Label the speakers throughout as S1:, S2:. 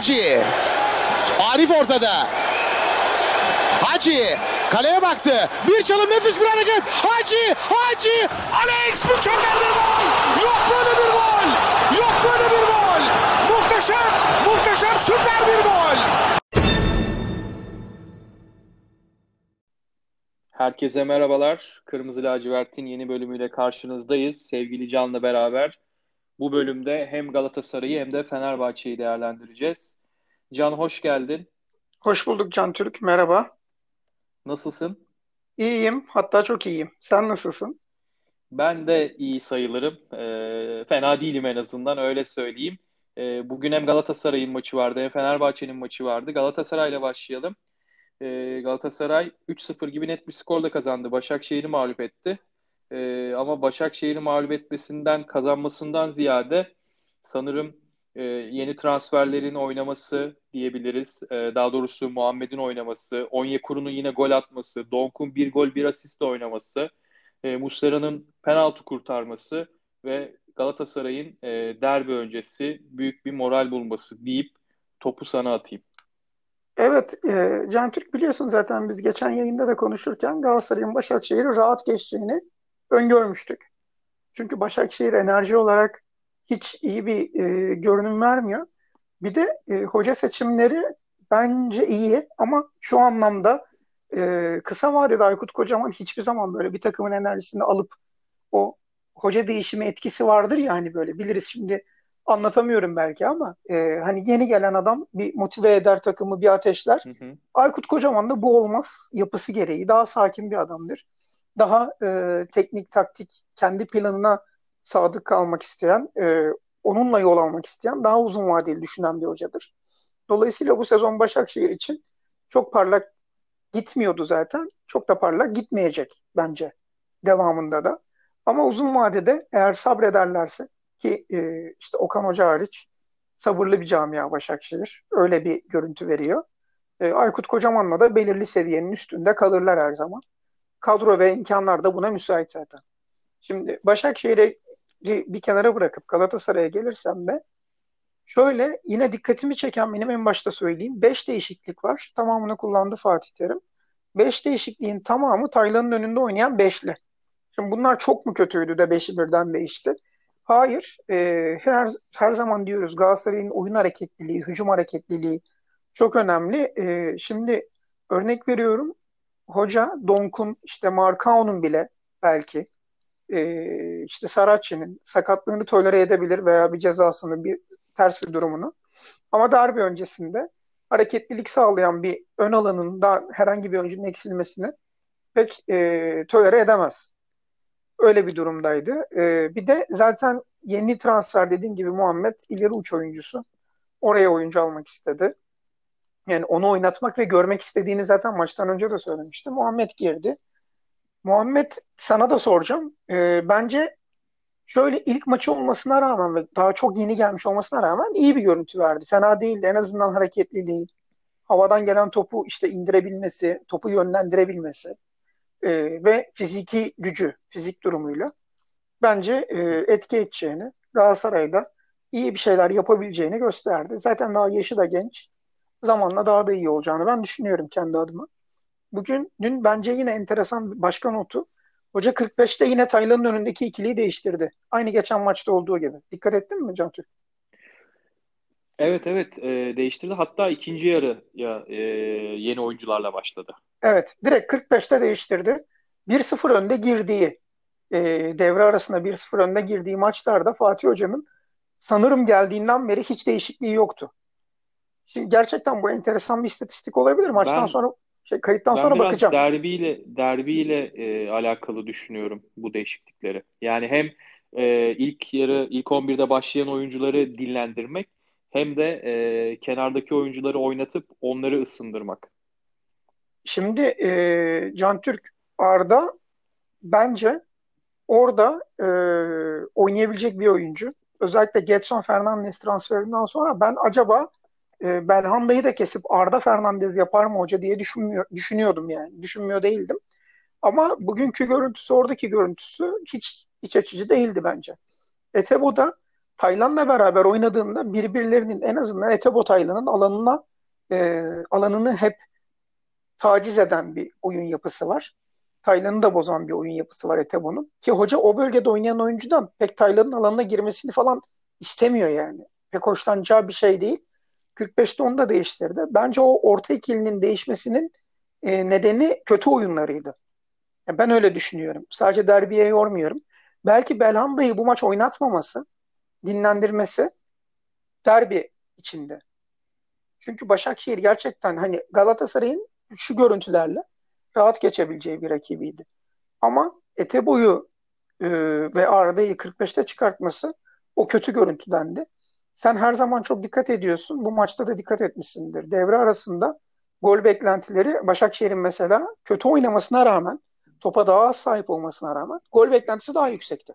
S1: Hacı. Arif ortada. Hacı kaleye baktı. Bir çalım nefis bir hareket. Hacı, Hacı. Alex mükemmel bir gol. Yok böyle bir gol. Yok böyle bir gol. Muhteşem, muhteşem süper bir gol.
S2: Herkese merhabalar. Kırmızı Lacivert'in yeni bölümüyle karşınızdayız. Sevgili Can'la beraber bu bölümde hem Galatasaray'ı hem de Fenerbahçe'yi değerlendireceğiz. Can hoş geldin.
S3: Hoş bulduk Can Türk. Merhaba.
S2: Nasılsın?
S3: İyiyim. Hatta çok iyiyim. Sen nasılsın?
S2: Ben de iyi sayılırım. E, fena değilim en azından öyle söyleyeyim. E, bugün hem Galatasaray'ın maçı vardı hem Fenerbahçe'nin maçı vardı. Galatasaray'la başlayalım. E, Galatasaray 3-0 gibi net bir skorla kazandı. Başakşehir'i mağlup etti. E, ama Başakşehir'i mağlup etmesinden, kazanmasından ziyade sanırım e, yeni transferlerin oynaması diyebiliriz. E, daha doğrusu Muhammed'in oynaması, Onyekuru'nun yine gol atması, Donk'un bir gol bir asistle oynaması, e, Muslera'nın penaltı kurtarması ve Galatasaray'ın e, derbi öncesi büyük bir moral bulması deyip topu sana atayım.
S3: Evet, e, Can Türk biliyorsun zaten biz geçen yayında da konuşurken Galatasaray'ın Başakşehir'i rahat geçeceğini öngörmüştük. Çünkü Başakşehir enerji olarak hiç iyi bir e, görünüm vermiyor. Bir de e, hoca seçimleri bence iyi ama şu anlamda e, kısa vadede Aykut Kocaman hiçbir zaman böyle bir takımın enerjisini alıp o hoca değişimi etkisi vardır ya hani böyle biliriz şimdi anlatamıyorum belki ama e, hani yeni gelen adam bir motive eder takımı bir ateşler. Hı hı. Aykut Kocaman da bu olmaz yapısı gereği daha sakin bir adamdır. Daha e, teknik taktik kendi planına sadık kalmak isteyen, e, onunla yol almak isteyen, daha uzun vadeli düşünen bir hocadır. Dolayısıyla bu sezon Başakşehir için çok parlak gitmiyordu zaten. Çok da parlak gitmeyecek bence devamında da. Ama uzun vadede eğer sabrederlerse ki e, işte Okan Hoca hariç sabırlı bir camia Başakşehir. Öyle bir görüntü veriyor. E, Aykut Kocaman'la da belirli seviyenin üstünde kalırlar her zaman. Kadro ve imkanlar da buna müsait zaten. Şimdi Başakşehir'e bir kenara bırakıp Galatasaray'a gelirsem de şöyle yine dikkatimi çeken benim en başta söyleyeyim 5 değişiklik var. Tamamını kullandı Fatih Terim. 5 değişikliğin tamamı Taylan'ın önünde oynayan 5'li. Şimdi bunlar çok mu kötüydü de 5'i birden değişti? Hayır. E, her, her zaman diyoruz Galatasaray'ın oyun hareketliliği, hücum hareketliliği çok önemli. E, şimdi örnek veriyorum. Hoca Donk'un işte Markao'nun bile belki e, işte Saracchi'nin sakatlığını tolere edebilir veya bir cezasını bir ters bir durumunu. Ama darbe öncesinde hareketlilik sağlayan bir ön alanın da herhangi bir oyuncunun eksilmesini pek e, tolere edemez. Öyle bir durumdaydı. E, bir de zaten yeni transfer dediğim gibi Muhammed ileri uç oyuncusu. Oraya oyuncu almak istedi. Yani onu oynatmak ve görmek istediğini zaten maçtan önce de söylemişti. Muhammed girdi. Muhammed sana da soracağım. E, bence şöyle ilk maçı olmasına rağmen ve daha çok yeni gelmiş olmasına rağmen iyi bir görüntü verdi. Fena değildi. En azından hareketliliği, havadan gelen topu işte indirebilmesi, topu yönlendirebilmesi e, ve fiziki gücü, fizik durumuyla bence e, etki edeceğini, Galatasaray'da iyi bir şeyler yapabileceğini gösterdi. Zaten daha yaşı da genç. Zamanla daha da iyi olacağını ben düşünüyorum kendi adıma. Bugün dün bence yine enteresan bir başka notu. Hoca 45'te yine Taylan'ın önündeki ikiliyi değiştirdi. Aynı geçen maçta olduğu gibi. Dikkat ettin mi Can Türk?
S2: Evet evet e, değiştirdi. Hatta ikinci yarı ya e, yeni oyuncularla başladı.
S3: Evet direkt 45'te değiştirdi. 1-0 önde girdiği e, devre arasında 1-0 önde girdiği maçlarda Fatih Hoca'nın sanırım geldiğinden beri hiç değişikliği yoktu. Şimdi gerçekten bu enteresan bir istatistik olabilir. Maçtan ben, sonra şey, kayıttan
S2: ben
S3: sonra bakacağım.
S2: derbiyle derbiyle e, alakalı düşünüyorum bu değişiklikleri. Yani hem e, ilk yarı ilk 11'de başlayan oyuncuları dinlendirmek hem de e, kenardaki oyuncuları oynatıp onları ısındırmak.
S3: Şimdi e, Can Türk Arda bence orada e, oynayabilecek bir oyuncu. Özellikle Getson Fernandes transferinden sonra ben acaba e, Belhanda'yı da kesip Arda Fernandez yapar mı hoca diye düşünmüyor, düşünüyordum yani. Düşünmüyor değildim. Ama bugünkü görüntüsü, oradaki görüntüsü hiç iç açıcı değildi bence. Etebo da Taylan'la beraber oynadığında birbirlerinin en azından Etebo Taylan'ın alanına e, alanını hep taciz eden bir oyun yapısı var. Taylan'ı da bozan bir oyun yapısı var Etebo'nun. Ki hoca o bölgede oynayan oyuncudan pek Taylan'ın alanına girmesini falan istemiyor yani. Pek hoşlanacağı bir şey değil. 45'te onu da değiştirdi. Bence o orta ikilinin değişmesinin e, nedeni kötü oyunlarıydı. Yani ben öyle düşünüyorum. Sadece derbiye yormuyorum. Belki Belhanda'yı bu maç oynatmaması, dinlendirmesi derbi içinde. Çünkü Başakşehir gerçekten hani Galatasaray'ın şu görüntülerle rahat geçebileceği bir rakibiydi. Ama Etebo'yu e, ve Arda'yı 45'te çıkartması o kötü görüntüdendi. Sen her zaman çok dikkat ediyorsun. Bu maçta da dikkat etmişsindir. Devre arasında gol beklentileri Başakşehir'in mesela kötü oynamasına rağmen topa daha az sahip olmasına rağmen gol beklentisi daha yüksekti.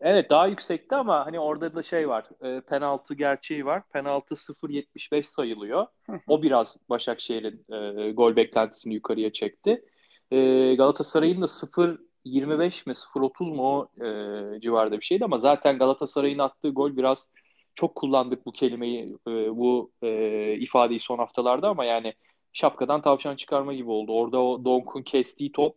S2: Evet daha yüksekti ama hani orada da şey var. E, penaltı gerçeği var. Penaltı 0.75 sayılıyor. O biraz Başakşehir'in e, gol beklentisini yukarıya çekti. E, Galatasaray'ın da 0.25 mi 0.30 mu o e, civarda bir şeydi ama zaten Galatasaray'ın attığı gol biraz çok kullandık bu kelimeyi, e, bu e, ifadeyi son haftalarda ama yani şapkadan tavşan çıkarma gibi oldu. Orada o Donk'un kestiği top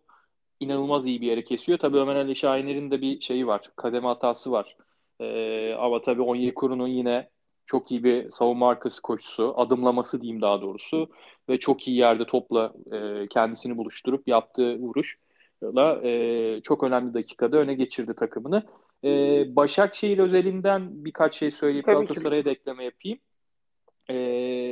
S2: inanılmaz iyi bir yere kesiyor. Tabii Ömer Ali Şahiner'in de bir şeyi var. Kademe hatası var. E, ama tabii Onyekuru'nun yine çok iyi bir savunma arkası koşusu, adımlaması diyeyim daha doğrusu ve çok iyi yerde topla e, kendisini buluşturup yaptığı vuruşla e, çok önemli dakikada öne geçirdi takımını. E, Başakşehir özelinden birkaç şey söyleyip Galatasaray'a da ekleme yapayım. E,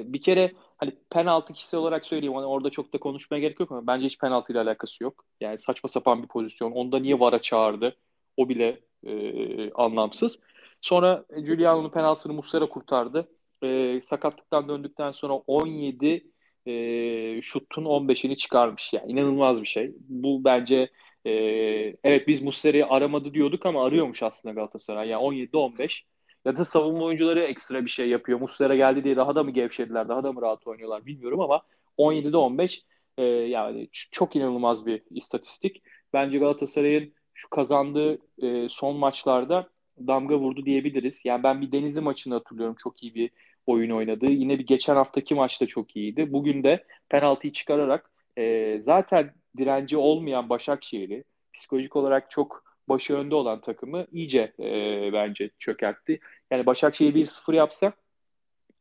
S2: bir kere hani penaltı kişisel olarak söyleyeyim. Hani orada çok da konuşmaya gerek yok ama bence hiç penaltı ile alakası yok. Yani saçma sapan bir pozisyon. Onda niye VAR'a çağırdı? O bile e, anlamsız. Sonra Giuliano'nun penaltısını Muslera kurtardı. E, sakatlıktan döndükten sonra 17 e, şutun 15'ini çıkarmış. Yani inanılmaz bir şey. Bu bence e, evet biz Muslera'yı aramadı diyorduk ama arıyormuş aslında Galatasaray. Yani 17'de 15. Ya da savunma oyuncuları ekstra bir şey yapıyor. Muslera geldi diye daha da mı gevşediler, daha da mı rahat oynuyorlar bilmiyorum ama 17'de 15 e, yani çok inanılmaz bir istatistik. Bence Galatasaray'ın şu kazandığı e, son maçlarda damga vurdu diyebiliriz. Yani ben bir Denizli maçını hatırlıyorum. Çok iyi bir oyun oynadı. Yine bir geçen haftaki maçta çok iyiydi. Bugün de penaltıyı çıkararak e, zaten direnci olmayan Başakşehir'i psikolojik olarak çok başı önde olan takımı iyice e, bence çökertti. Yani Başakşehir 1-0 yapsa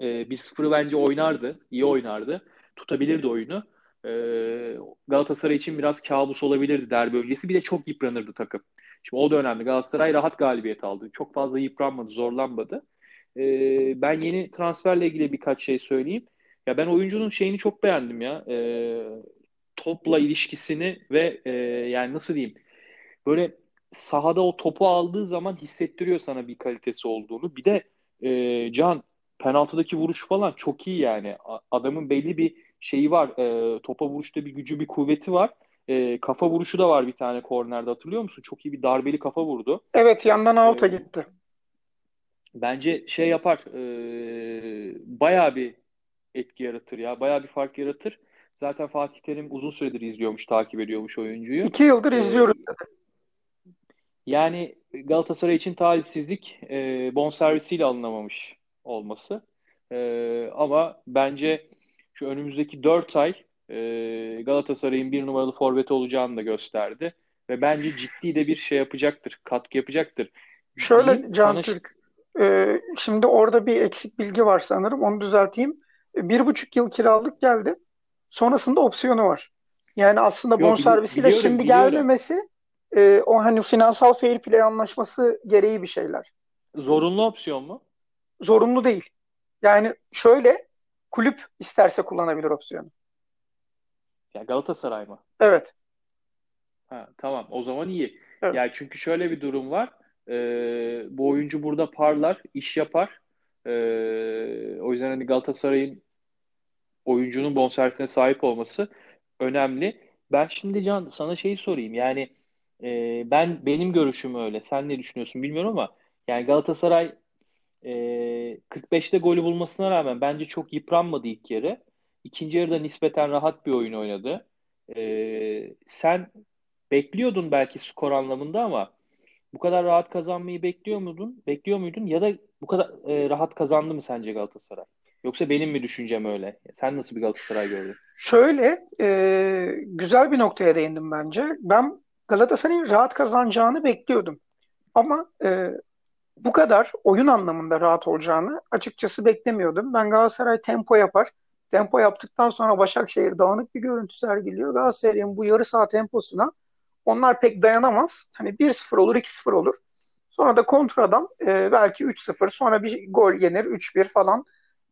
S2: e, 1-0'ı bence oynardı. iyi oynardı. Tutabilirdi oyunu. E, Galatasaray için biraz kabus olabilirdi derbi öncesi. Bir de çok yıpranırdı takım. Şimdi o da önemli. Galatasaray rahat galibiyet aldı. Çok fazla yıpranmadı, zorlanmadı. E, ben yeni transferle ilgili birkaç şey söyleyeyim. Ya ben oyuncunun şeyini çok beğendim ya. E, topla ilişkisini ve e, yani nasıl diyeyim böyle sahada o topu aldığı zaman hissettiriyor sana bir kalitesi olduğunu. Bir de e, Can penaltıdaki vuruş falan çok iyi yani. Adamın belli bir şeyi var. E, topa vuruşta bir gücü, bir kuvveti var. E, kafa vuruşu da var bir tane kornerde hatırlıyor musun? Çok iyi bir darbeli kafa vurdu.
S3: Evet yandan out'a e, gitti.
S2: Bence şey yapar. E, bayağı bir etki yaratır ya. Bayağı bir fark yaratır. Zaten Fatih Terim uzun süredir izliyormuş, takip ediyormuş oyuncuyu.
S3: İki yıldır ee, izliyoruz.
S2: Yani Galatasaray için talihsizlik e, bonservisiyle alınamamış olması. E, ama bence şu önümüzdeki 4 ay e, Galatasaray'ın bir numaralı forveti olacağını da gösterdi. Ve bence ciddi de bir şey yapacaktır, katkı yapacaktır.
S3: Şöyle Can sana... Türk, e, şimdi orada bir eksik bilgi var sanırım, onu düzelteyim. Bir buçuk yıl kiralık geldi. Sonrasında opsiyonu var. Yani aslında bonservisiyle şimdi biliyorum. gelmemesi e, o hani finansal fair play anlaşması gereği bir şeyler.
S2: Zorunlu opsiyon mu?
S3: Zorunlu değil. Yani şöyle kulüp isterse kullanabilir opsiyonu.
S2: Ya Galatasaray mı?
S3: Evet.
S2: Ha, tamam o zaman iyi. Evet. Yani çünkü şöyle bir durum var. Ee, bu oyuncu burada parlar, iş yapar. Ee, o yüzden hani Galatasaray'ın oyuncunun bonservisine sahip olması önemli. Ben şimdi Can sana şeyi sorayım. Yani e, ben benim görüşüm öyle. Sen ne düşünüyorsun bilmiyorum ama yani Galatasaray e, 45'te golü bulmasına rağmen bence çok yıpranmadı ilk yarı. İkinci yarıda nispeten rahat bir oyun oynadı. E, sen bekliyordun belki skor anlamında ama bu kadar rahat kazanmayı bekliyor muydun? Bekliyor muydun? Ya da bu kadar e, rahat kazandı mı sence Galatasaray? Yoksa benim mi düşüncem öyle? Sen nasıl bir Galatasaray gördün?
S3: Şöyle e, güzel bir noktaya değindim bence. Ben Galatasaray'ın rahat kazanacağını bekliyordum. Ama e, bu kadar oyun anlamında rahat olacağını açıkçası beklemiyordum. Ben Galatasaray tempo yapar. Tempo yaptıktan sonra Başakşehir dağınık bir görüntü sergiliyor. Galatasaray'ın bu yarı saha temposuna onlar pek dayanamaz. Hani 1-0 olur, 2-0 olur. Sonra da kontradan e, belki 3-0, sonra bir gol yenir 3-1 falan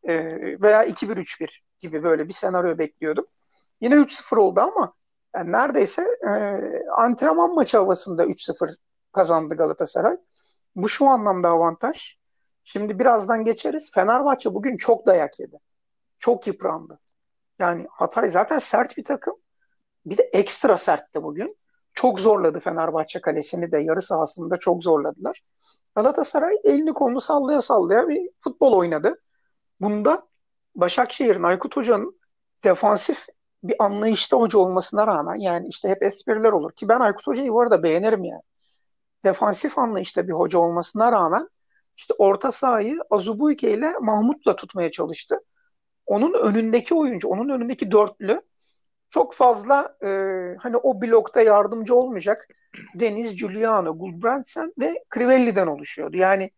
S3: e, veya 2-1-3-1 gibi böyle bir senaryo bekliyordum. Yine 3-0 oldu ama yani neredeyse e, antrenman maçı havasında 3-0 kazandı Galatasaray. Bu şu anlamda avantaj. Şimdi birazdan geçeriz. Fenerbahçe bugün çok dayak yedi. Çok yıprandı. Yani Hatay zaten sert bir takım. Bir de ekstra sertti bugün. Çok zorladı Fenerbahçe kalesini de yarı sahasında çok zorladılar. Galatasaray elini kolunu sallaya sallaya bir futbol oynadı. Bunda Başakşehir'in Aykut Hoca'nın defansif bir anlayışta hoca olmasına rağmen yani işte hep espriler olur ki ben Aykut Hoca'yı bu arada beğenirim yani. Defansif anlayışta bir hoca olmasına rağmen işte orta sahayı Azubuike ile Mahmut'la tutmaya çalıştı. Onun önündeki oyuncu, onun önündeki dörtlü çok fazla e, hani o blokta yardımcı olmayacak Deniz, Giuliano, Gulbrandsen ve Crivelli'den oluşuyordu. Yani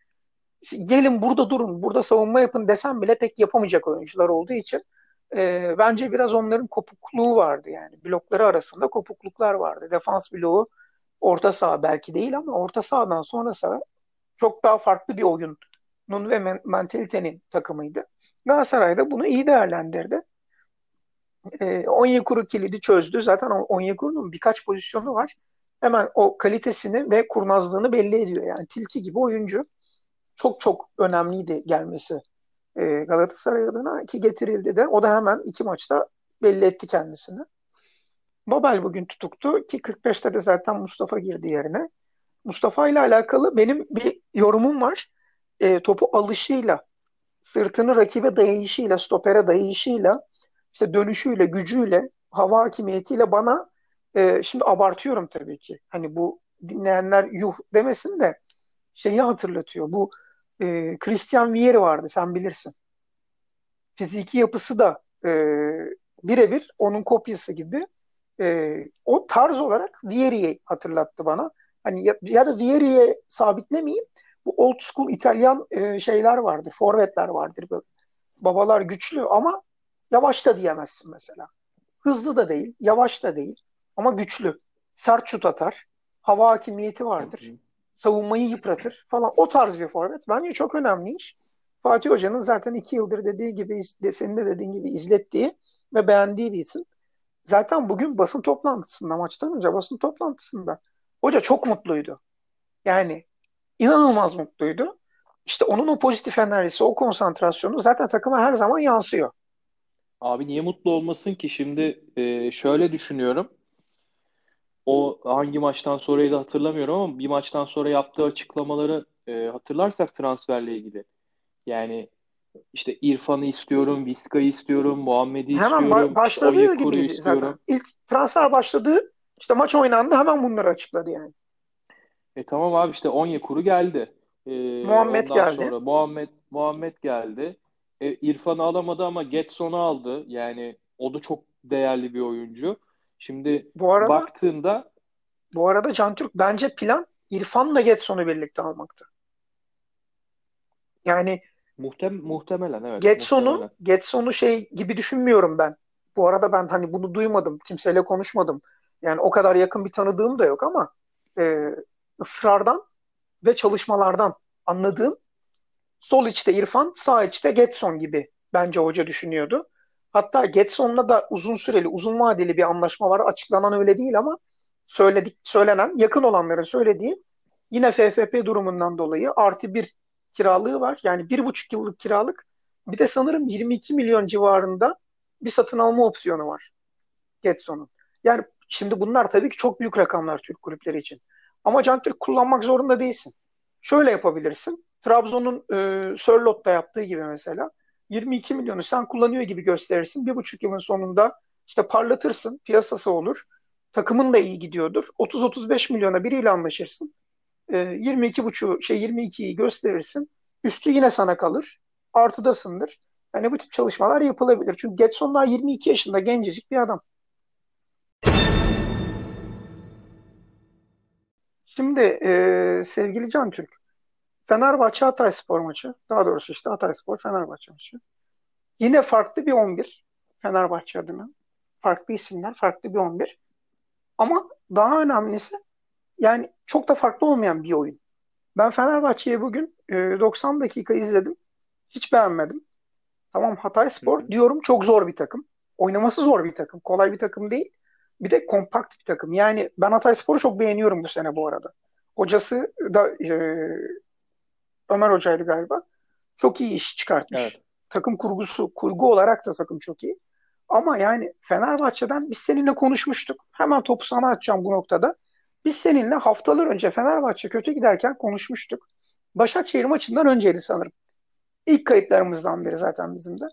S3: gelin burada durun, burada savunma yapın desem bile pek yapamayacak oyuncular olduğu için e, bence biraz onların kopukluğu vardı yani. Blokları arasında kopukluklar vardı. Defans bloğu orta saha belki değil ama orta sahadan sonrası çok daha farklı bir oyunun ve men- mentalitenin takımıydı. Galatasaray da bunu iyi değerlendirdi. E, Onyekuru kilidi çözdü. Zaten Onyekuru'nun birkaç pozisyonu var. Hemen o kalitesini ve kurnazlığını belli ediyor. Yani tilki gibi oyuncu. Çok çok önemliydi gelmesi e, Galatasaray adına ki getirildi de. O da hemen iki maçta belli etti kendisini. Babel bugün tutuktu ki 45'te de zaten Mustafa girdi yerine. Mustafa ile alakalı benim bir yorumum var. E, topu alışıyla, sırtını rakibe dayayışıyla, stopere dayayışıyla, işte dönüşüyle, gücüyle, hava hakimiyetiyle bana e, şimdi abartıyorum tabii ki. Hani bu dinleyenler yuh demesin de şeyi hatırlatıyor. Bu e, Christian Vieri vardı sen bilirsin. Fiziki yapısı da e, birebir onun kopyası gibi. E, o tarz olarak Vieri'yi hatırlattı bana. Hani ya, ya da Vieri'ye sabitlemeyeyim. Bu old school İtalyan e, şeyler vardır. Forvetler vardır böyle. Babalar güçlü ama yavaş da diyemezsin mesela. Hızlı da değil, yavaş da değil ama güçlü. Sert şut atar. Hava hakimiyeti vardır. Savunmayı yıpratır falan. O tarz bir forvet. Bence çok önemli iş. Fatih Hoca'nın zaten iki yıldır dediği gibi, senin de dediğin gibi izlettiği ve beğendiği bir isim. Zaten bugün basın toplantısında, maçtan önce basın toplantısında hoca çok mutluydu. Yani inanılmaz mutluydu. İşte onun o pozitif enerjisi, o konsantrasyonu zaten takıma her zaman yansıyor.
S2: Abi niye mutlu olmasın ki? Şimdi e, şöyle düşünüyorum. O hangi maçtan sonrayı da hatırlamıyorum ama bir maçtan sonra yaptığı açıklamaları e, hatırlarsak transferle ilgili. Yani işte İrfan'ı istiyorum, Vizca'yı istiyorum, Muhammed'i
S3: Hemen
S2: istiyorum,
S3: başladığı
S2: Onyekuru'yu
S3: gibiydi
S2: istiyorum.
S3: zaten. İlk transfer başladı. İşte maç oynandı hemen bunları açıkladı yani.
S2: E tamam abi işte Onyekuru geldi. E,
S3: Muhammed
S2: ondan
S3: geldi.
S2: sonra Muhammed Muhammed geldi. E, İrfan'ı alamadı ama Getson'u aldı. Yani o da çok değerli bir oyuncu. Şimdi
S3: Bu arada
S2: baktığında
S3: bu arada Cantürk bence plan İrfan'la Getson'u birlikte almaktı. Yani
S2: muhtem muhtemelen evet
S3: Getson'u. Getson'u şey gibi düşünmüyorum ben. Bu arada ben hani bunu duymadım. Kimseyle konuşmadım. Yani o kadar yakın bir tanıdığım da yok ama e, ısrardan ve çalışmalardan anladığım sol içte İrfan, sağ içte Getson gibi bence hoca düşünüyordu. Hatta Getson'la da uzun süreli, uzun vadeli bir anlaşma var. Açıklanan öyle değil ama söyledik, söylenen, yakın olanların söylediği yine FFP durumundan dolayı artı bir kiralığı var. Yani bir buçuk yıllık kiralık. Bir de sanırım 22 milyon civarında bir satın alma opsiyonu var Getson'un. Yani şimdi bunlar tabii ki çok büyük rakamlar Türk kulüpleri için. Ama Can Türk kullanmak zorunda değilsin. Şöyle yapabilirsin. Trabzon'un e, Sörlot'ta yaptığı gibi mesela 22 milyonu sen kullanıyor gibi gösterirsin. Bir buçuk yılın sonunda işte parlatırsın. Piyasası olur. Takımın da iyi gidiyordur. 30-35 milyona biriyle anlaşırsın. e, 22.5 şey 22'yi gösterirsin. Üstü yine sana kalır. Artıdasındır. Yani bu tip çalışmalar yapılabilir. Çünkü Getson daha 22 yaşında gencecik bir adam. Şimdi e, sevgili Can Türk, Fenerbahçe Hatayspor maçı, daha doğrusu işte Hatayspor Fenerbahçe maçı. Yine farklı bir 11 Fenerbahçe adına. Farklı isimler, farklı bir 11. Ama daha önemlisi yani çok da farklı olmayan bir oyun. Ben Fenerbahçe'yi bugün e, 90 dakika izledim. Hiç beğenmedim. Tamam Hatayspor diyorum çok zor bir takım. Oynaması zor bir takım. Kolay bir takım değil. Bir de kompakt bir takım. Yani ben Hatayspor'u çok beğeniyorum bu sene bu arada. Hocası da e, Ömer Hoca'ydı galiba. Çok iyi iş çıkartmış.
S2: Evet.
S3: Takım kurgusu, kurgu olarak da takım çok iyi. Ama yani Fenerbahçe'den biz seninle konuşmuştuk. Hemen topu sana atacağım bu noktada. Biz seninle haftalar önce Fenerbahçe kötü giderken konuşmuştuk. Başakşehir maçından önceydi sanırım. İlk kayıtlarımızdan biri zaten bizim de.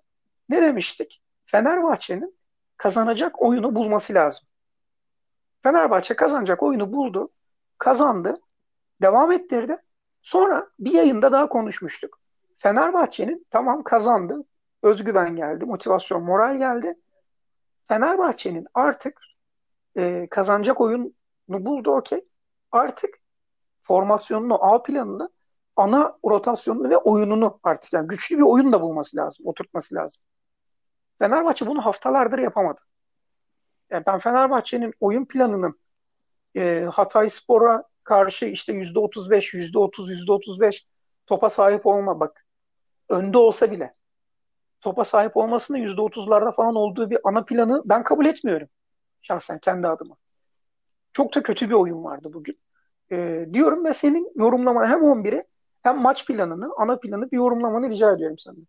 S3: Ne demiştik? Fenerbahçe'nin kazanacak oyunu bulması lazım. Fenerbahçe kazanacak oyunu buldu. Kazandı. Devam ettirdi. Sonra bir yayında daha konuşmuştuk. Fenerbahçe'nin tamam kazandı. Özgüven geldi. Motivasyon, moral geldi. Fenerbahçe'nin artık e, kazanacak oyunu buldu okey. Artık formasyonunu, A planını, ana rotasyonunu ve oyununu artık yani güçlü bir oyun da bulması lazım, oturtması lazım. Fenerbahçe bunu haftalardır yapamadı. Yani ben Fenerbahçe'nin oyun planının e, Hatay Spor'a karşı işte yüzde otuz beş, yüzde otuz, yüzde otuz beş topa sahip olma bak. Önde olsa bile topa sahip olmasının yüzde otuzlarda falan olduğu bir ana planı ben kabul etmiyorum. Şahsen kendi adıma. Çok da kötü bir oyun vardı bugün. E, diyorum ve senin yorumlaman hem 11'i hem maç planını, ana planı bir yorumlamanı rica ediyorum senden.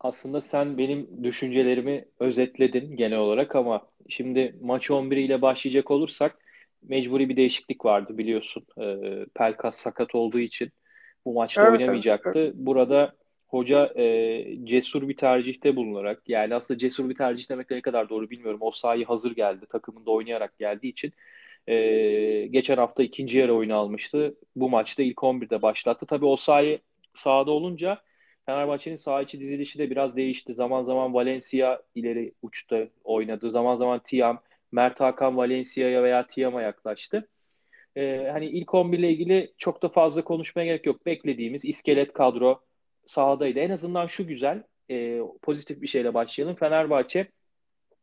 S2: Aslında sen benim düşüncelerimi özetledin genel olarak ama şimdi maç 11 ile başlayacak olursak mecburi bir değişiklik vardı biliyorsun. Ee, Pelkas sakat olduğu için bu maçta
S3: Evet,
S2: oynamayacaktı.
S3: evet,
S2: Burada hoca e, cesur bir tercihte bulunarak yani aslında cesur bir tercih demek de ne kadar doğru bilmiyorum. O sahayı hazır geldi. Takımında oynayarak geldiği için e, geçen hafta ikinci yarı oyunu almıştı. Bu maçta ilk 11'de başlattı. Tabii o sahayı sahada olunca Fenerbahçe'nin saha içi dizilişi de biraz değişti. Zaman zaman Valencia ileri uçta oynadı. Zaman zaman Tiam, Mert Hakan Valencia'ya veya Tiam'a yaklaştı. Ee, hani ilk 11 ile ilgili çok da fazla konuşmaya gerek yok. Beklediğimiz iskelet kadro sahadaydı. En azından şu güzel, e, pozitif bir şeyle başlayalım. Fenerbahçe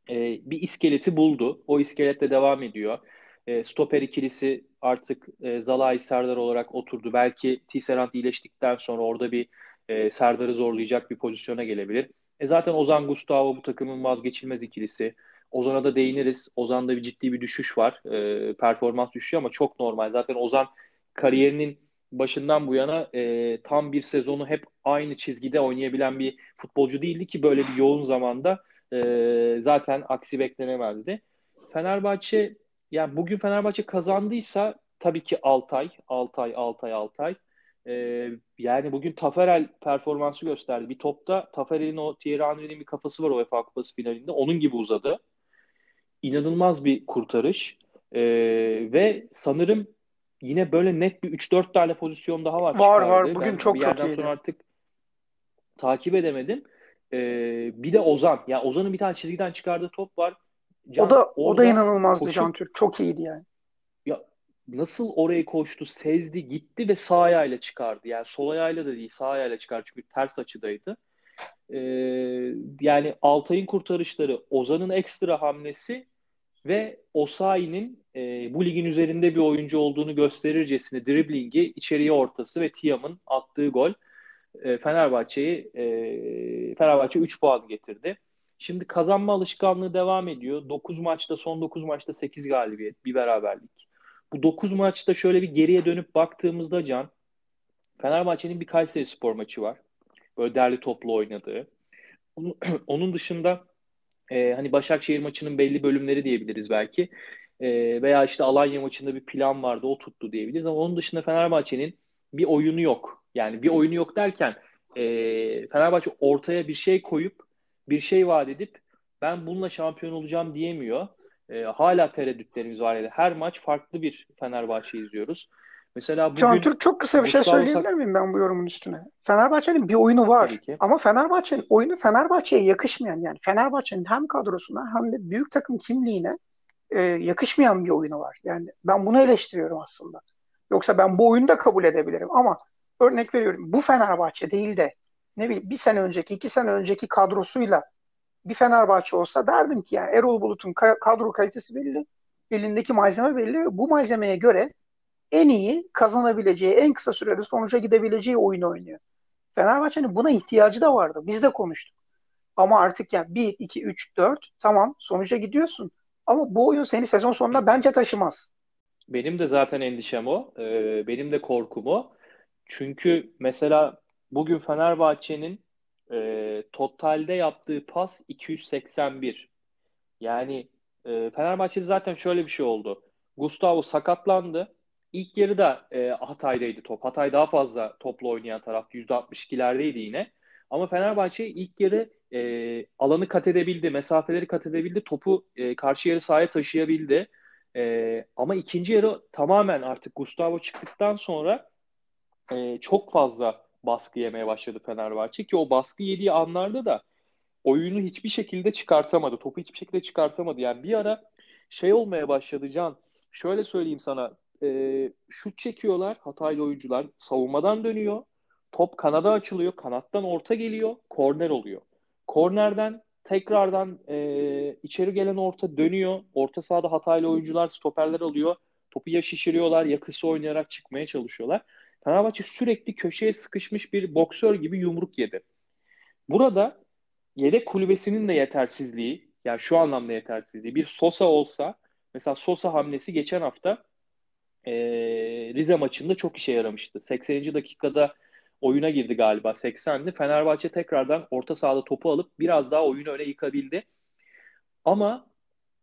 S2: e, bir iskeleti buldu. O iskeletle devam ediyor. E, stoper ikilisi artık e, Zalai Serdar olarak oturdu. Belki Tisserand iyileştikten sonra orada bir e, Serdar'ı zorlayacak bir pozisyona gelebilir. E zaten Ozan Gustavo bu takımın vazgeçilmez ikilisi. Ozan'a da değiniriz. Ozan'da bir ciddi bir düşüş var. E, performans düşüyor ama çok normal. Zaten Ozan kariyerinin başından bu yana e, tam bir sezonu hep aynı çizgide oynayabilen bir futbolcu değildi ki böyle bir yoğun zamanda e, zaten aksi beklenemezdi. Fenerbahçe yani bugün Fenerbahçe kazandıysa tabii ki Altay, Altay, Altay, Altay. Ee, yani bugün Taferel performansı gösterdi. Bir topta Taferel'in o Thierry Henry'nin bir kafası var UEFA Kupası finalinde. Onun gibi uzadı. İnanılmaz bir kurtarış. Ee, ve sanırım yine böyle net bir 3-4 tane pozisyon daha var.
S3: Var
S2: çıkardı.
S3: var. Bugün
S2: Ben
S3: çok
S2: bir
S3: çok
S2: yerden
S3: iyiydi.
S2: sonra artık takip edemedim. Ee, bir de Ozan. Ya Ozan'ın bir tane çizgiden çıkardığı top var. Can
S3: O da o da inanılmazdı
S2: koşup
S3: Can Türk. Çok iyiydi yani.
S2: ya nasıl oraya koştu, sezdi, gitti ve sağ ayağıyla çıkardı. Yani sol ayağıyla da değil, sağ ayağıyla çıkardı çünkü ters açıdaydı. Ee, yani Altay'ın kurtarışları, Ozan'ın ekstra hamlesi ve Osayi'nin e, bu ligin üzerinde bir oyuncu olduğunu gösterircesine driblingi, içeriye ortası ve Tiam'ın attığı gol e, Fenerbahçe'yi e, Fenerbahçe 3 puan getirdi. Şimdi kazanma alışkanlığı devam ediyor. 9 maçta son 9 maçta 8 galibiyet, bir beraberlik. Bu 9 maçta şöyle bir geriye dönüp baktığımızda Can, Fenerbahçe'nin bir Kayseri Spor maçı var. Böyle derli toplu oynadığı. Onun, dışında e, hani Başakşehir maçının belli bölümleri diyebiliriz belki. E, veya işte Alanya maçında bir plan vardı, o tuttu diyebiliriz. Ama onun dışında Fenerbahçe'nin bir oyunu yok. Yani bir oyunu yok derken e, Fenerbahçe ortaya bir şey koyup bir şey vaat edip ben bununla şampiyon olacağım diyemiyor. E, hala tereddütlerimiz var. Yani her maç farklı bir Fenerbahçe izliyoruz. Mesela
S3: Can
S2: bugün
S3: Türk çok kısa bir şey
S2: Gustavo
S3: söyleyebilir miyim ben bu yorumun üstüne? Fenerbahçe'nin bir oyunu var ama Fenerbahçe'nin oyunu Fenerbahçe'ye yakışmayan yani Fenerbahçe'nin hem kadrosuna hem de büyük takım kimliğine e, yakışmayan bir oyunu var. Yani ben bunu eleştiriyorum aslında. Yoksa ben bu oyunu da kabul edebilirim ama örnek veriyorum bu Fenerbahçe değil de ne bileyim bir sene önceki iki sene önceki kadrosuyla bir Fenerbahçe olsa derdim ki yani Erol Bulut'un ka- kadro kalitesi belli, elindeki malzeme belli ve bu malzemeye göre en iyi kazanabileceği, en kısa sürede sonuca gidebileceği oyunu oynuyor. Fenerbahçe'nin buna ihtiyacı da vardı. Biz de konuştuk. Ama artık yani 1, 2, 3, 4 tamam sonuca gidiyorsun. Ama bu oyun seni sezon sonunda bence taşımaz.
S2: Benim de zaten endişem o. Ee, benim de korkum o. Çünkü mesela bugün Fenerbahçe'nin e, totalde yaptığı pas 281. Yani e, Fenerbahçe'de zaten şöyle bir şey oldu. Gustavo sakatlandı. İlk yarıda e, Hatay'daydı top. Hatay daha fazla topla oynayan taraftı. %62'lerdeydi yine. Ama Fenerbahçe ilk yarı e, alanı kat edebildi, mesafeleri kat edebildi, topu e, karşı yarı sahaya taşıyabildi. E, ama ikinci yarı tamamen artık Gustavo çıktıktan sonra e, çok fazla baskı yemeye başladı Fenerbahçe ki o baskı yediği anlarda da oyunu hiçbir şekilde çıkartamadı. Topu hiçbir şekilde çıkartamadı. Yani bir ara şey olmaya başladı Can. Şöyle söyleyeyim sana. E, şut çekiyorlar Hataylı oyuncular. Savunmadan dönüyor. Top kanada açılıyor. Kanattan orta geliyor. Korner oluyor. Kornerden tekrardan e, içeri gelen orta dönüyor. Orta sahada Hataylı oyuncular stoperler alıyor. Topu ya şişiriyorlar ya kısa oynayarak çıkmaya çalışıyorlar. Fenerbahçe sürekli köşeye sıkışmış bir boksör gibi yumruk yedi. Burada yedek kulübesinin de yetersizliği, yani şu anlamda yetersizliği, bir Sosa olsa, mesela Sosa hamlesi geçen hafta e, Rize maçında çok işe yaramıştı. 80. dakikada oyuna girdi galiba 80'di. Fenerbahçe tekrardan orta sahada topu alıp biraz daha oyunu öne yıkabildi. Ama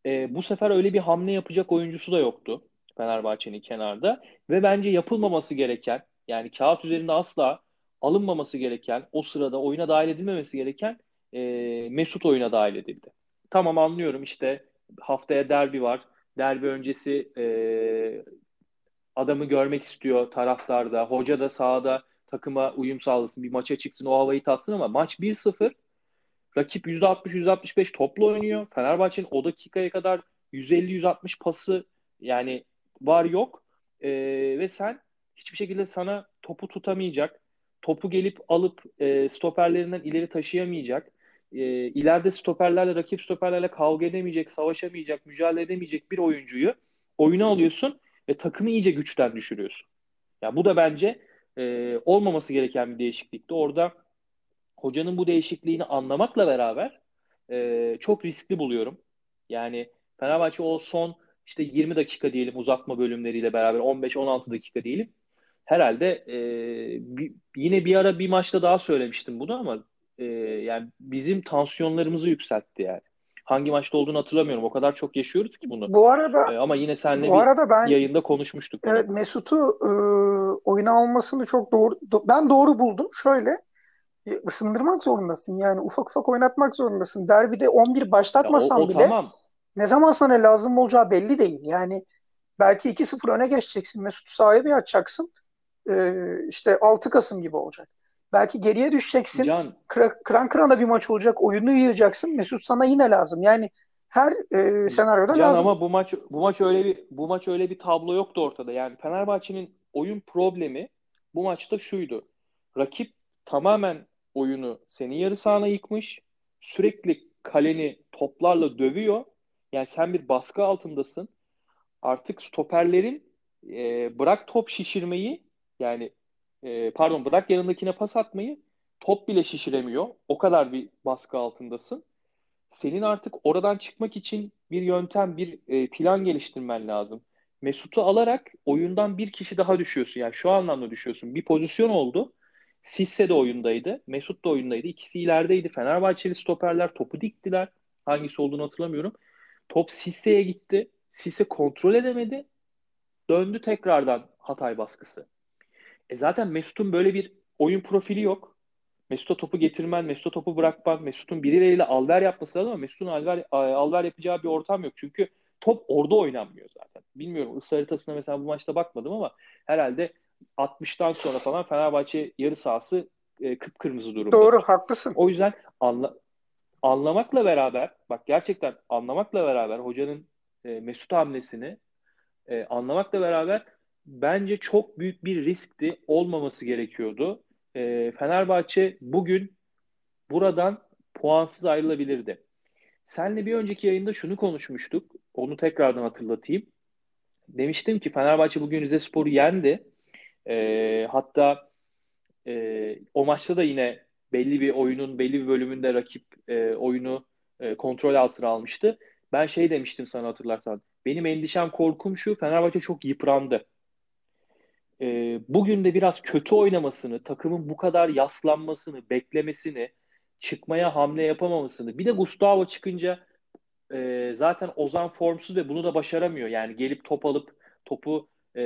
S2: e, bu sefer öyle bir hamle yapacak oyuncusu da yoktu Fenerbahçe'nin kenarda. Ve bence yapılmaması gereken, yani kağıt üzerinde asla alınmaması gereken, o sırada oyuna dahil edilmemesi gereken e, Mesut oyuna dahil edildi. Tamam anlıyorum işte haftaya derbi var. Derbi öncesi e, adamı görmek istiyor taraftarda. Hoca da sahada takıma uyum sağlasın, bir maça çıksın, o havayı tatsın ama maç 1-0. Rakip %60-%65 topla oynuyor. Fenerbahçe'nin o dakikaya kadar 150-160 pası yani var yok. E, ve sen hiçbir şekilde sana topu tutamayacak, topu gelip alıp e, stoperlerinden ileri taşıyamayacak, e, ileride stoperlerle, rakip stoperlerle kavga edemeyecek, savaşamayacak, mücadele edemeyecek bir oyuncuyu oyuna alıyorsun ve takımı iyice güçten düşürüyorsun. Ya yani bu da bence e, olmaması gereken bir değişiklikti. Orada hocanın bu değişikliğini anlamakla beraber e, çok riskli buluyorum. Yani Fenerbahçe o son işte 20 dakika diyelim uzatma bölümleriyle beraber 15-16 dakika diyelim. Herhalde e, bir, yine bir ara bir maçta daha söylemiştim bunu ama e, yani bizim tansiyonlarımızı yükseltti yani. Hangi maçta olduğunu hatırlamıyorum. O kadar çok yaşıyoruz ki bunu.
S3: Bu arada
S2: e, ama yine seninle
S3: bu
S2: bir
S3: arada ben
S2: yayında konuşmuştuk. Bunu.
S3: Evet Mesut'u e, oyuna almasını çok doğru do, ben doğru buldum. Şöyle e, ısındırmak zorundasın. Yani ufak ufak oynatmak zorundasın. Derbide 11 başlatmasan
S2: ya o, o
S3: bile
S2: tamam.
S3: ne zaman sana lazım olacağı belli değil. Yani belki 2-0 öne geçeceksin. Mesut'u sahaya bir açacaksın. E, işte 6 Kasım gibi olacak. Belki geriye düşeceksin.
S2: Can,
S3: Kıra, kıran kırana bir maç olacak. Oyunu yiyeceksin. Mesut sana yine lazım. Yani her e, senaryoda
S2: Can
S3: lazım.
S2: ama bu maç bu maç öyle bir bu maç öyle bir tablo yoktu ortada. Yani Fenerbahçe'nin oyun problemi bu maçta şuydu. Rakip tamamen oyunu senin yarı sahana yıkmış. Sürekli kaleni toplarla dövüyor. Yani sen bir baskı altındasın. Artık stoperlerin e, bırak top şişirmeyi yani e, pardon bırak yanındakine pas atmayı top bile şişiremiyor. O kadar bir baskı altındasın. Senin artık oradan çıkmak için bir yöntem, bir e, plan geliştirmen lazım. Mesut'u alarak oyundan bir kişi daha düşüyorsun. Yani şu anlamda düşüyorsun. Bir pozisyon oldu. Sisse de oyundaydı. Mesut da oyundaydı. İkisi ilerideydi. Fenerbahçeli stoperler topu diktiler. Hangisi olduğunu hatırlamıyorum. Top Sisse'ye gitti. Sisse kontrol edemedi. Döndü tekrardan Hatay baskısı. E zaten Mesut'un böyle bir oyun profili yok. Mesut'a topu getirmen, Mesut'a topu bırakman, Mesut'un birileriyle alver yapması lazım ama Mesut'un alver, alver yapacağı bir ortam yok. Çünkü top orada oynanmıyor zaten. Bilmiyorum ısı haritasına mesela bu maçta bakmadım ama herhalde 60'tan sonra falan Fenerbahçe yarı sahası e, kıpkırmızı durumda.
S3: Doğru, haklısın.
S2: O yüzden anla, anlamakla beraber bak gerçekten anlamakla beraber hocanın e, Mesut hamlesini e, anlamakla beraber bence çok büyük bir riskti. Olmaması gerekiyordu. E, Fenerbahçe bugün buradan puansız ayrılabilirdi. Senle bir önceki yayında şunu konuşmuştuk. Onu tekrardan hatırlatayım. Demiştim ki Fenerbahçe bugün Rize Spor'u yendi. E, hatta e, o maçta da yine belli bir oyunun belli bir bölümünde rakip e, oyunu e, kontrol altına almıştı. Ben şey demiştim sana hatırlarsan. Benim endişem korkum şu Fenerbahçe çok yıprandı. E, bugün de biraz kötü oynamasını, takımın bu kadar yaslanmasını, beklemesini, çıkmaya hamle yapamamasını. Bir de Gustavo çıkınca e, zaten Ozan formsuz ve bunu da başaramıyor. Yani gelip top alıp topu e,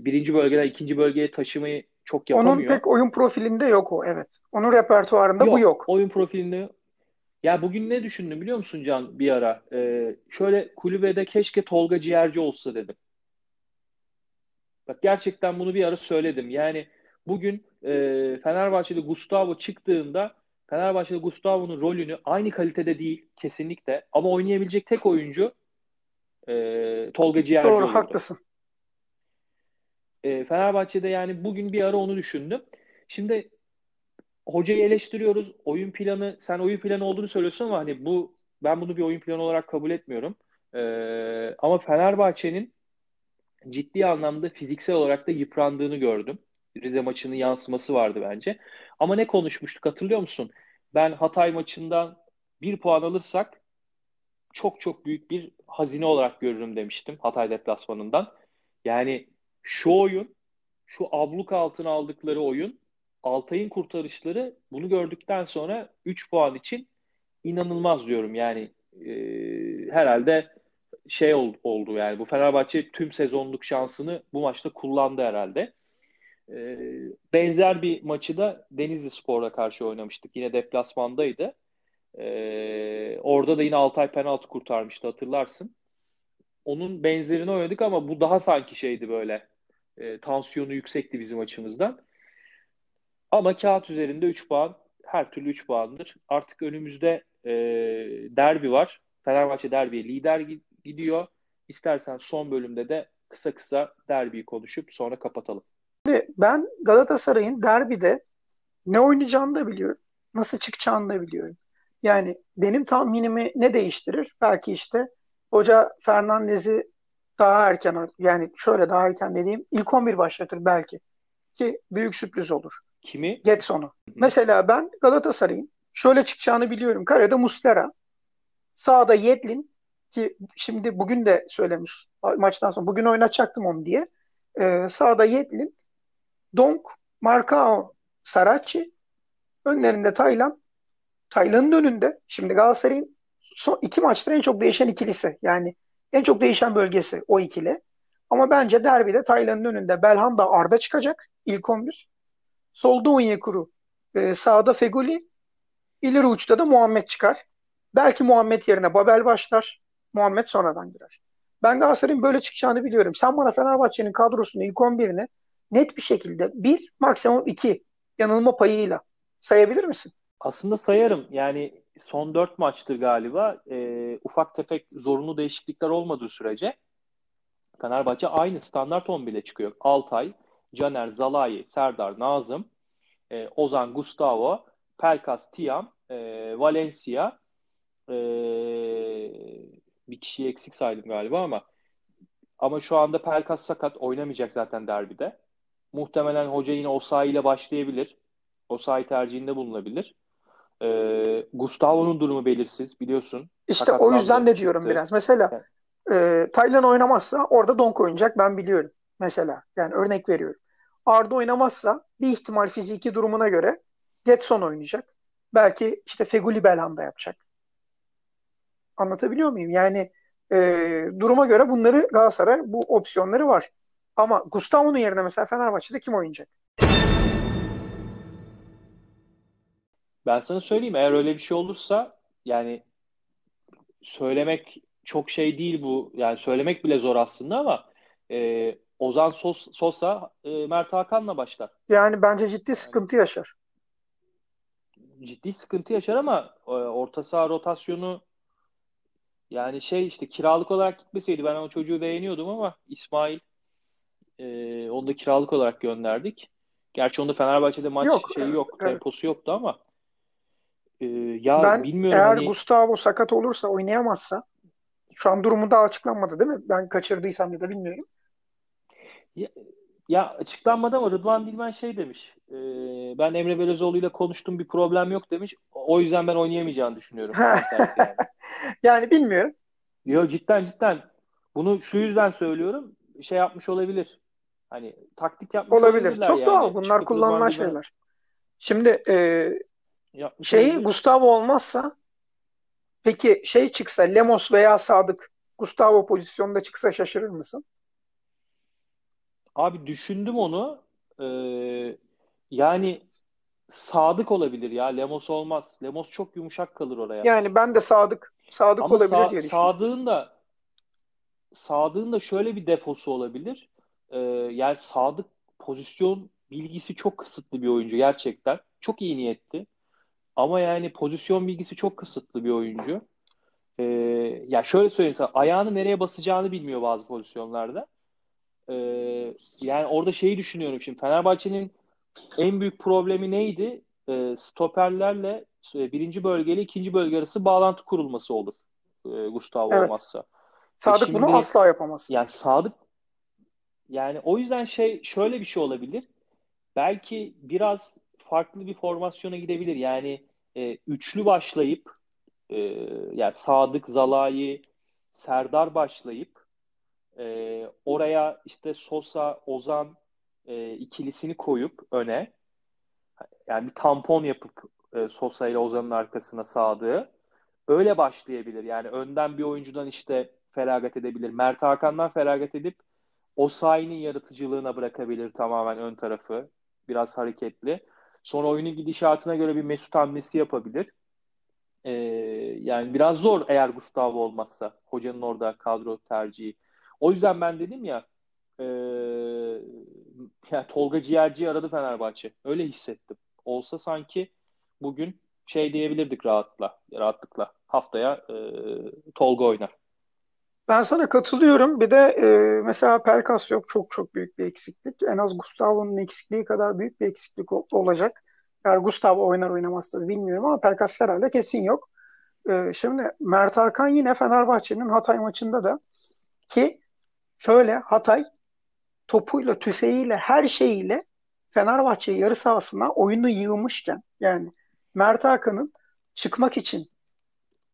S2: birinci bölgeden ikinci bölgeye taşımayı çok yapamıyor.
S3: Onun pek oyun profilinde yok o evet. Onun repertuarında
S2: yok,
S3: bu yok.
S2: Oyun profilinde ya bugün ne düşündüm biliyor musun Can bir ara? Ee, şöyle kulübede keşke Tolga Ciğerci olsa dedim. Bak gerçekten bunu bir ara söyledim. Yani bugün e, Fenerbahçe'de Gustavo çıktığında Fenerbahçe'de Gustavo'nun rolünü aynı kalitede değil kesinlikle ama oynayabilecek tek oyuncu e, Tolga Ciğerci
S3: Doğru
S2: olurdu.
S3: haklısın.
S2: E, Fenerbahçe'de yani bugün bir ara onu düşündüm. Şimdi hocayı eleştiriyoruz. Oyun planı, sen oyun planı olduğunu söylüyorsun ama hani bu ben bunu bir oyun planı olarak kabul etmiyorum. Ee, ama Fenerbahçe'nin ciddi anlamda fiziksel olarak da yıprandığını gördüm. Rize maçının yansıması vardı bence. Ama ne konuşmuştuk hatırlıyor musun? Ben Hatay maçından bir puan alırsak çok çok büyük bir hazine olarak görürüm demiştim Hatay deplasmanından. Yani şu oyun, şu abluk altına aldıkları oyun Altay'ın kurtarışları bunu gördükten sonra 3 puan için inanılmaz diyorum. Yani e, herhalde şey oldu, yani bu Fenerbahçe tüm sezonluk şansını bu maçta kullandı herhalde. E, benzer bir maçı da Denizli Spor'la karşı oynamıştık. Yine deplasmandaydı. E, orada da yine Altay penaltı kurtarmıştı hatırlarsın. Onun benzerini oynadık ama bu daha sanki şeydi böyle. E, tansiyonu yüksekti bizim açımızdan. Ama kağıt üzerinde 3 puan her türlü 3 puandır. Artık önümüzde derbi var. Fenerbahçe derbiye lider gidiyor. İstersen son bölümde de kısa kısa derbiyi konuşup sonra kapatalım.
S3: Ben Galatasaray'ın derbide ne oynayacağını da biliyorum. Nasıl çıkacağını da biliyorum. Yani benim tahminimi ne değiştirir? Belki işte hoca Fernandez'i daha erken yani şöyle daha erken dediğim ilk 11 başlatır belki. Ki büyük sürpriz olur.
S2: Kimi?
S3: Getson'u. Mesela ben Galatasaray'ın şöyle çıkacağını biliyorum. Karede Muslera, sağda Yedlin ki şimdi bugün de söylemiş maçtan sonra bugün oynatacaktım onu diye. Ee, sağda Yedlin, Donk, Marcao, Saracchi, önlerinde Taylan. Taylan'ın önünde. Şimdi Galatasaray'ın son iki maçta en çok değişen ikilisi. Yani en çok değişen bölgesi o ikili. Ama bence derbide Taylan'ın önünde Belhanda Arda çıkacak ilk 11. Solda Onyekuru, e, sağda Feguli, ileri uçta da Muhammed çıkar. Belki Muhammed yerine Babel başlar. Muhammed sonradan girer. Ben Galatasaray'ın böyle çıkacağını biliyorum. Sen bana Fenerbahçe'nin kadrosunu ilk 11'ini net bir şekilde bir maksimum iki yanılma payıyla sayabilir misin?
S2: Aslında sayarım. Yani son dört maçtır galiba. E, ufak tefek zorunlu değişiklikler olmadığı sürece Fenerbahçe aynı standart 11 ile çıkıyor. Altay, Caner, Zalai, Serdar, Nazım, e, Ozan, Gustavo, Pelkas, Tiam, e, Valencia, e, bir kişiyi eksik saydım galiba ama ama şu anda Pelkas sakat oynamayacak zaten derbide. Muhtemelen hoca yine Osayi ile başlayabilir. Osayi tercihinde bulunabilir. E, Gustavo'nun durumu belirsiz biliyorsun.
S3: İşte o yüzden de diyorum biraz. Mesela e, Taylan oynamazsa orada Donk oynayacak ben biliyorum. Mesela yani örnek veriyorum. Arda oynamazsa bir ihtimal fiziki durumuna göre Getson oynayacak. Belki işte Feguli Belhanda yapacak. Anlatabiliyor muyum? Yani e, duruma göre bunları Galatasaray bu opsiyonları var. Ama Gustavo'nun yerine mesela Fenerbahçe'de kim oynayacak?
S2: Ben sana söyleyeyim eğer öyle bir şey olursa yani söylemek çok şey değil bu. Yani söylemek bile zor aslında ama e, Ozan Sos, Sosa e, Mert Hakan'la başlar.
S3: Yani bence ciddi sıkıntı yaşar.
S2: Ciddi sıkıntı yaşar ama e, orta saha rotasyonu yani şey işte kiralık olarak gitmeseydi ben o çocuğu beğeniyordum ama İsmail e, onu da kiralık olarak gönderdik. Gerçi onda Fenerbahçe'de maç
S3: Yok,
S2: şeyi
S3: evet,
S2: yok,
S3: evet.
S2: temposu yoktu ama e, ya
S3: Ben
S2: bilmiyorum
S3: eğer
S2: hani
S3: Gustavo sakat olursa oynayamazsa şu an durumu daha açıklanmadı değil mi? Ben kaçırdıysam ya da bilmiyorum.
S2: Ya, ya açıklanmadı ama Rıdvan Dilmen şey demiş. e, ben Emre Belözoğlu ile konuştum bir problem yok demiş. O yüzden ben oynayamayacağını düşünüyorum. Yani.
S3: Yani bilmiyorum.
S2: Yo cidden cidden. Bunu şu yüzden söylüyorum. Şey yapmış olabilir. Hani taktik yapmış
S3: Olabilir. Çok
S2: yani.
S3: doğal. Bunlar
S2: Çıkıp
S3: kullanılan şeyler. Şimdi e,
S2: yapmış
S3: şeyi
S2: olabilir.
S3: Gustavo olmazsa peki şey çıksa Lemos veya Sadık Gustavo pozisyonda çıksa şaşırır mısın?
S2: Abi düşündüm onu. Ee, yani Sadık olabilir ya. Lemos olmaz. Lemos çok yumuşak kalır oraya.
S3: Yani ben de Sadık Sadık
S2: Ama
S3: olabilir
S2: Sa-
S3: diye düşünüyorum.
S2: Sadık'ın da Sadık'ın da şöyle bir defosu olabilir. Ee, yani Sadık pozisyon bilgisi çok kısıtlı bir oyuncu gerçekten. Çok iyi niyetli. Ama yani pozisyon bilgisi çok kısıtlı bir oyuncu. Ee, ya şöyle söyleyeyim sana, ayağını nereye basacağını bilmiyor bazı pozisyonlarda. Ee, yani orada şeyi düşünüyorum şimdi. Fenerbahçe'nin en büyük problemi neydi? Ee, stoperlerle e, birinci bölgeyle ikinci bölge arası bağlantı kurulması olur. E, Gustavo
S3: Evet.
S2: olmazsa.
S3: Sadık
S2: şimdi-
S3: bunu asla yapamaz.
S2: Yani Sadık yani o yüzden şey şöyle bir şey olabilir. Belki biraz farklı bir formasyona gidebilir. Yani e, üçlü başlayıp e, yani Sadık, Zalai, Serdar başlayıp e, oraya işte Sosa, Ozan e, ikilisini koyup öne yani bir tampon yapıp e, Sosa ile Ozan'ın arkasına Sadık'ı öyle başlayabilir. Yani önden bir oyuncudan işte feragat edebilir. Mert Hakan'dan feragat edip Osayi'nin yaratıcılığına bırakabilir tamamen ön tarafı. Biraz hareketli. Sonra oyunun gidişatına göre bir Mesut hamlesi yapabilir. Ee, yani biraz zor eğer Gustavo olmazsa. Hocanın orada kadro tercihi. O yüzden ben dedim ya e, ya Tolga Ciğerci aradı Fenerbahçe. Öyle hissettim. Olsa sanki bugün şey diyebilirdik rahatla, rahatlıkla. Haftaya e, Tolga oynar.
S3: Ben sana katılıyorum. Bir de e, mesela Pelkas yok. Çok çok büyük bir eksiklik. En az Gustavo'nun eksikliği kadar büyük bir eksiklik ol- olacak. Eğer Gustavo oynar oynamaz tabii bilmiyorum ama Pelkas herhalde kesin yok. E, şimdi Mert Hakan yine Fenerbahçe'nin Hatay maçında da ki şöyle Hatay topuyla, tüfeğiyle, her şeyiyle Fenerbahçe yarı sahasına oyunu yığmışken yani Mert Hakan'ın çıkmak için,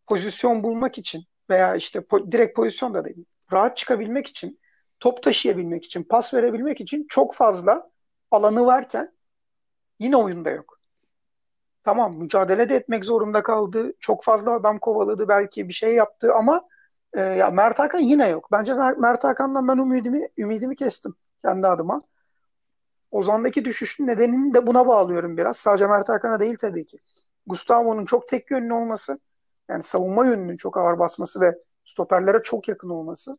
S3: pozisyon bulmak için veya işte po- direkt pozisyon da değil, rahat çıkabilmek için, top taşıyabilmek için, pas verebilmek için çok fazla alanı varken yine oyunda yok. Tamam mücadele de etmek zorunda kaldı. Çok fazla adam kovaladı belki bir şey yaptı ama e, ya Mert Hakan yine yok. Bence Mer- Mert Hakan'dan ben ümidimi ümidimi kestim kendi adıma. Ozan'daki düşüşün nedenini de buna bağlıyorum biraz. Sadece Mert Hakan'a değil tabii ki. Gustavo'nun çok tek yönlü olması, yani savunma yönünün çok ağır basması ve stoperlere çok yakın olması.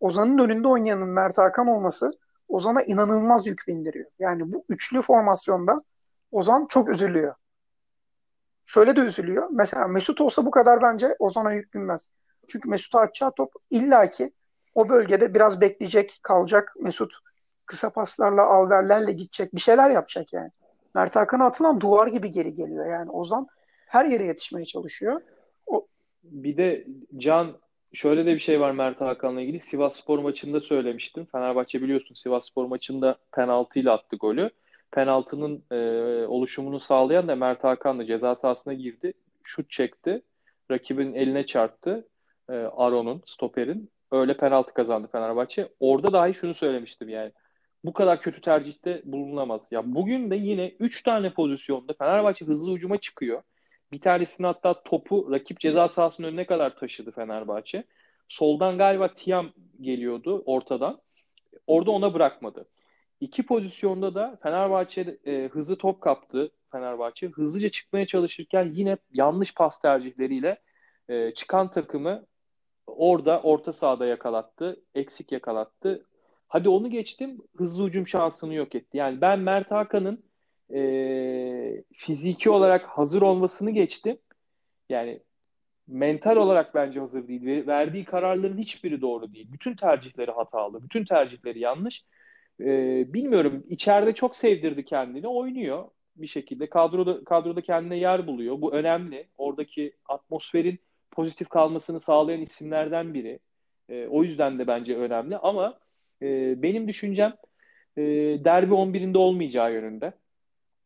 S3: Ozan'ın önünde oynayanın Mert Hakan olması Ozan'a inanılmaz yük bindiriyor. Yani bu üçlü formasyonda Ozan çok üzülüyor. Şöyle de üzülüyor. Mesela Mesut olsa bu kadar bence Ozan'a yük binmez. Çünkü Mesut'a atacağı top illaki o bölgede biraz bekleyecek, kalacak. Mesut kısa paslarla, alverlerle gidecek. Bir şeyler yapacak yani. Mert Hakan'a atılan duvar gibi geri geliyor. Yani Ozan her yere yetişmeye çalışıyor.
S2: Bir de Can şöyle de bir şey var Mert Hakan'la ilgili. Sivasspor maçında söylemiştim. Fenerbahçe biliyorsun Sivasspor maçında penaltıyla attı golü. Penaltının e, oluşumunu sağlayan da Mert Hakan'la ceza sahasına girdi. Şut çekti. Rakibin eline çarptı. E, Aron'un, stoperin. Öyle penaltı kazandı Fenerbahçe. Orada dahi şunu söylemiştim yani. Bu kadar kötü tercihte bulunamaz. Ya bugün de yine 3 tane pozisyonda Fenerbahçe hızlı hücuma çıkıyor. Bir tanesini hatta topu rakip ceza sahasının önüne kadar taşıdı Fenerbahçe. Soldan galiba Tiam geliyordu ortadan. Orada ona bırakmadı. İki pozisyonda da Fenerbahçe e, hızlı top kaptı Fenerbahçe. Hızlıca çıkmaya çalışırken yine yanlış pas tercihleriyle e, çıkan takımı orada orta sahada yakalattı. Eksik yakalattı. Hadi onu geçtim. Hızlı hücum şansını yok etti. Yani ben Mert Hakan'ın e, fiziki olarak hazır olmasını geçtim. Yani mental olarak bence hazır değil. Verdiği kararların hiçbiri doğru değil. Bütün tercihleri hatalı. Bütün tercihleri yanlış. Ee, bilmiyorum. İçeride çok sevdirdi kendini. Oynuyor bir şekilde. Kadroda, kadroda kendine yer buluyor. Bu önemli. Oradaki atmosferin pozitif kalmasını sağlayan isimlerden biri. Ee, o yüzden de bence önemli. Ama e, benim düşüncem e, derbi 11'inde olmayacağı yönünde.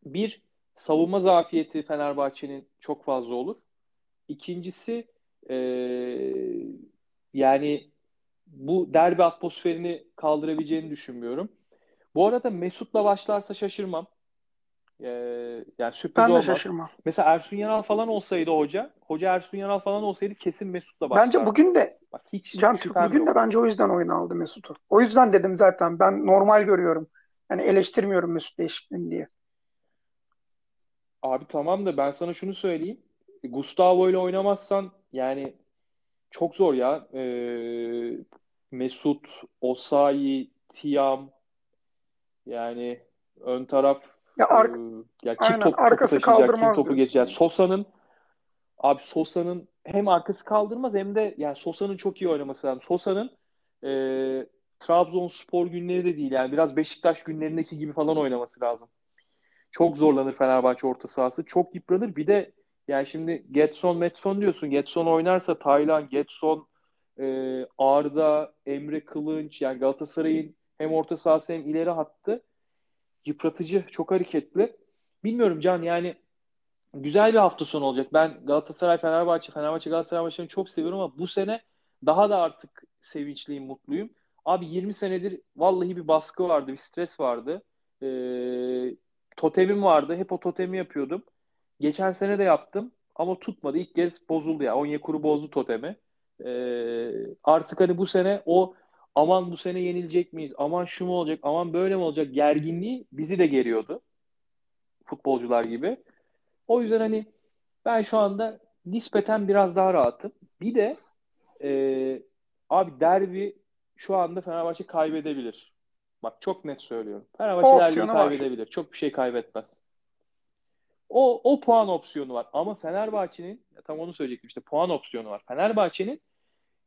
S2: Bir, savunma zafiyeti Fenerbahçe'nin çok fazla olur. İkincisi e, yani bu derbi atmosferini kaldırabileceğini düşünmüyorum. Bu arada Mesut'la başlarsa şaşırmam. Ee, yani sürpriz
S3: Ben de
S2: olmaz.
S3: şaşırmam.
S2: Mesela Ersun Yanal falan olsaydı hoca, hoca Ersun Yanal falan olsaydı kesin Mesut'la başlardı.
S3: Bence bugün de
S2: Bak hiç
S3: Can Türk bugün
S2: yok.
S3: de bence o yüzden oyuna aldı Mesut'u. O yüzden dedim zaten ben normal görüyorum. Yani eleştirmiyorum Mesut değişikliğini diye.
S2: Abi tamam da ben sana şunu söyleyeyim. Gustavo ile oynamazsan yani çok zor ya. Ee, Mesut, Osayi, Tiam yani ön taraf
S3: Ya
S2: e,
S3: ark
S2: ya kim
S3: aynen
S2: top, topu
S3: arkası
S2: taşıyacak, kim topu
S3: diyorsun.
S2: geçecek. Sosa'nın abi Sosa'nın hem arkası kaldırmaz hem de yani Sosa'nın çok iyi oynaması lazım. Sosa'nın e, Trabzonspor günleri de değil yani biraz Beşiktaş günlerindeki gibi falan oynaması lazım. Çok zorlanır Fenerbahçe orta sahası. Çok yıpranır. Bir de yani şimdi Getson, Metson diyorsun. Getson oynarsa Taylan, Getson, e, Arda, Emre Kılınç yani Galatasaray'ın hem orta sahası hem ileri hattı yıpratıcı, çok hareketli. Bilmiyorum Can yani güzel bir hafta sonu olacak. Ben Galatasaray, Fenerbahçe, Fenerbahçe, Galatasaray maçlarını çok seviyorum ama bu sene daha da artık sevinçliyim, mutluyum. Abi 20 senedir vallahi bir baskı vardı, bir stres vardı. Ee, totemim vardı. Hep o totemi yapıyordum. Geçen sene de yaptım ama tutmadı. İlk kez bozuldu ya. Onyekuru bozdu totemi. Ee, artık hani bu sene o aman bu sene yenilecek miyiz? Aman şu mu olacak? Aman böyle mi olacak? Gerginliği bizi de geriyordu. Futbolcular gibi. O yüzden hani ben şu anda nispeten biraz daha rahatım. Bir de e, abi derbi şu anda Fenerbahçe kaybedebilir. Bak çok net söylüyorum. Fenerbahçe
S3: O
S2: derbiyi
S3: opsiyonu var.
S2: kaybedebilir. Çok bir şey kaybetmez. O, o puan opsiyonu var. Ama Fenerbahçe'nin tam onu söyleyecektim işte puan opsiyonu var. Fenerbahçe'nin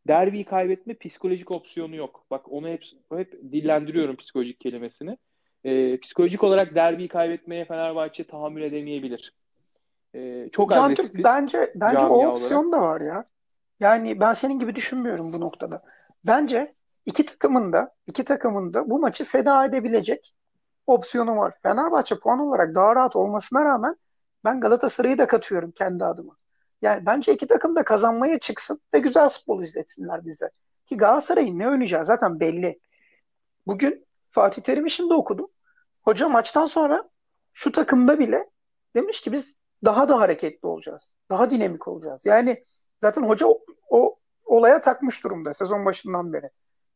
S2: derbiyi kaybetme psikolojik opsiyonu yok. Bak onu hep, hep dillendiriyorum psikolojik kelimesini. Ee, psikolojik olarak derbiyi kaybetmeye Fenerbahçe tahammül edemeyebilir. Ee, çok
S3: Can Türk
S2: agresifiz
S3: bence bence o
S2: camia olarak.
S3: opsiyon da var ya. Yani ben senin gibi düşünmüyorum bu noktada. Bence iki takımın da iki takımın da bu maçı feda edebilecek opsiyonu var. Fenerbahçe puan olarak daha rahat olmasına rağmen ben Galatasaray'ı da katıyorum kendi adıma. Yani bence iki takım da kazanmaya çıksın ve güzel futbol izletsinler bize. Ki Galatasaray'ın ne oynayacağı zaten belli. Bugün Fatih Terim'i şimdi okudum. Hoca maçtan sonra şu takımda bile demiş ki biz daha da hareketli olacağız. Daha dinamik olacağız. Yani zaten hoca o, o olaya takmış durumda sezon başından beri.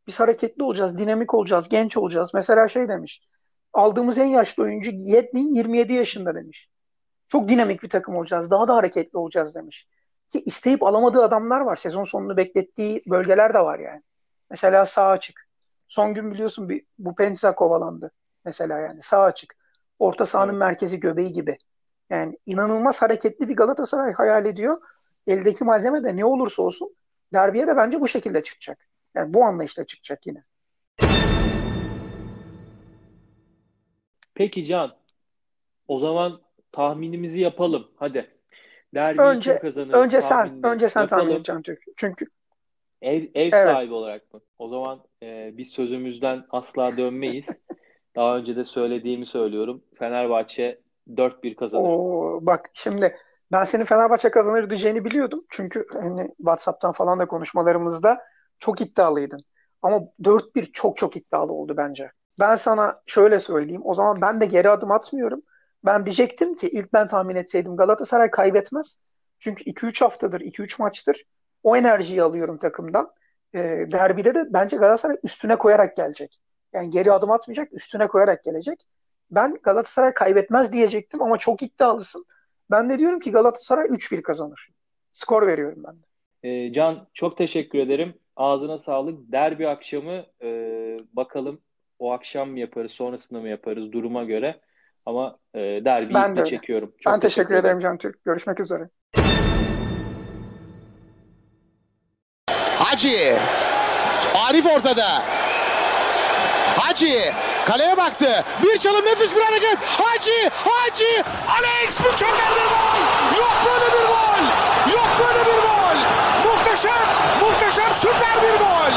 S3: Biz hareketli olacağız, dinamik olacağız, genç olacağız. Mesela şey demiş. Aldığımız en yaşlı oyuncu Yedlin 27 yaşında demiş. Çok dinamik bir takım olacağız. Daha da hareketli olacağız demiş. Ki isteyip alamadığı adamlar var. Sezon sonunu beklettiği bölgeler de var yani. Mesela sağ açık. Son gün biliyorsun bir, bu Penza kovalandı. Mesela yani sağ açık. Orta sahanın
S2: Evet.
S3: merkezi göbeği gibi. Yani inanılmaz hareketli bir Galatasaray hayal ediyor. Eldeki malzeme de ne olursa olsun derbiye de bence bu şekilde çıkacak. Yani bu anlayışla çıkacak yine.
S2: Peki Can, o zaman tahminimizi yapalım. Hadi. Derbiyi kim
S3: Önce
S2: kazanır
S3: önce sen önce sen tahmin
S2: yapalım.
S3: et Can Türk. Çünkü
S2: Ev, ev
S3: evet
S2: sahibi olarak mı? O zaman e, biz sözümüzden asla dönmeyiz. Daha önce de söylediğimi söylüyorum. Fenerbahçe 4-1 kazanır.
S3: o bak şimdi ben senin Fenerbahçe kazanır diyeceğini biliyordum. Çünkü hani WhatsApp'tan falan da konuşmalarımızda çok iddialıydın. Ama 4-1 çok çok iddialı oldu bence. Ben sana şöyle söyleyeyim. O zaman ben de geri adım atmıyorum. Ben diyecektim ki ilk ben tahmin etseydim Galatasaray kaybetmez. Çünkü 2-3 haftadır, 2-3 maçtır o enerjiyi alıyorum takımdan. Ee, derbide de bence Galatasaray üstüne koyarak gelecek. Yani geri adım atmayacak, üstüne koyarak gelecek. Ben Galatasaray kaybetmez diyecektim ama çok iddialısın. Ben de diyorum ki Galatasaray 3-1 kazanır. Skor veriyorum ben de.
S2: Ee, Can çok teşekkür ederim. Ağzına sağlık. Derbi akşamı e, bakalım o akşam mı yaparız, sonrasında mı yaparız duruma göre. Ama e, derbi
S3: Ben de
S2: çekiyorum. Çok
S3: Ben teşekkür ederim Can Türk. Görüşmek üzere.
S1: Hacı. Arif ortada. Hacı. Kaleye baktı. Bir çalım nefis bir hareket. Hacı. Hacı. Alex mükemmel bir gol. Yok böyle bir gol. Yok böyle bir gol. Muhteşem. Muhteşem süper bir gol.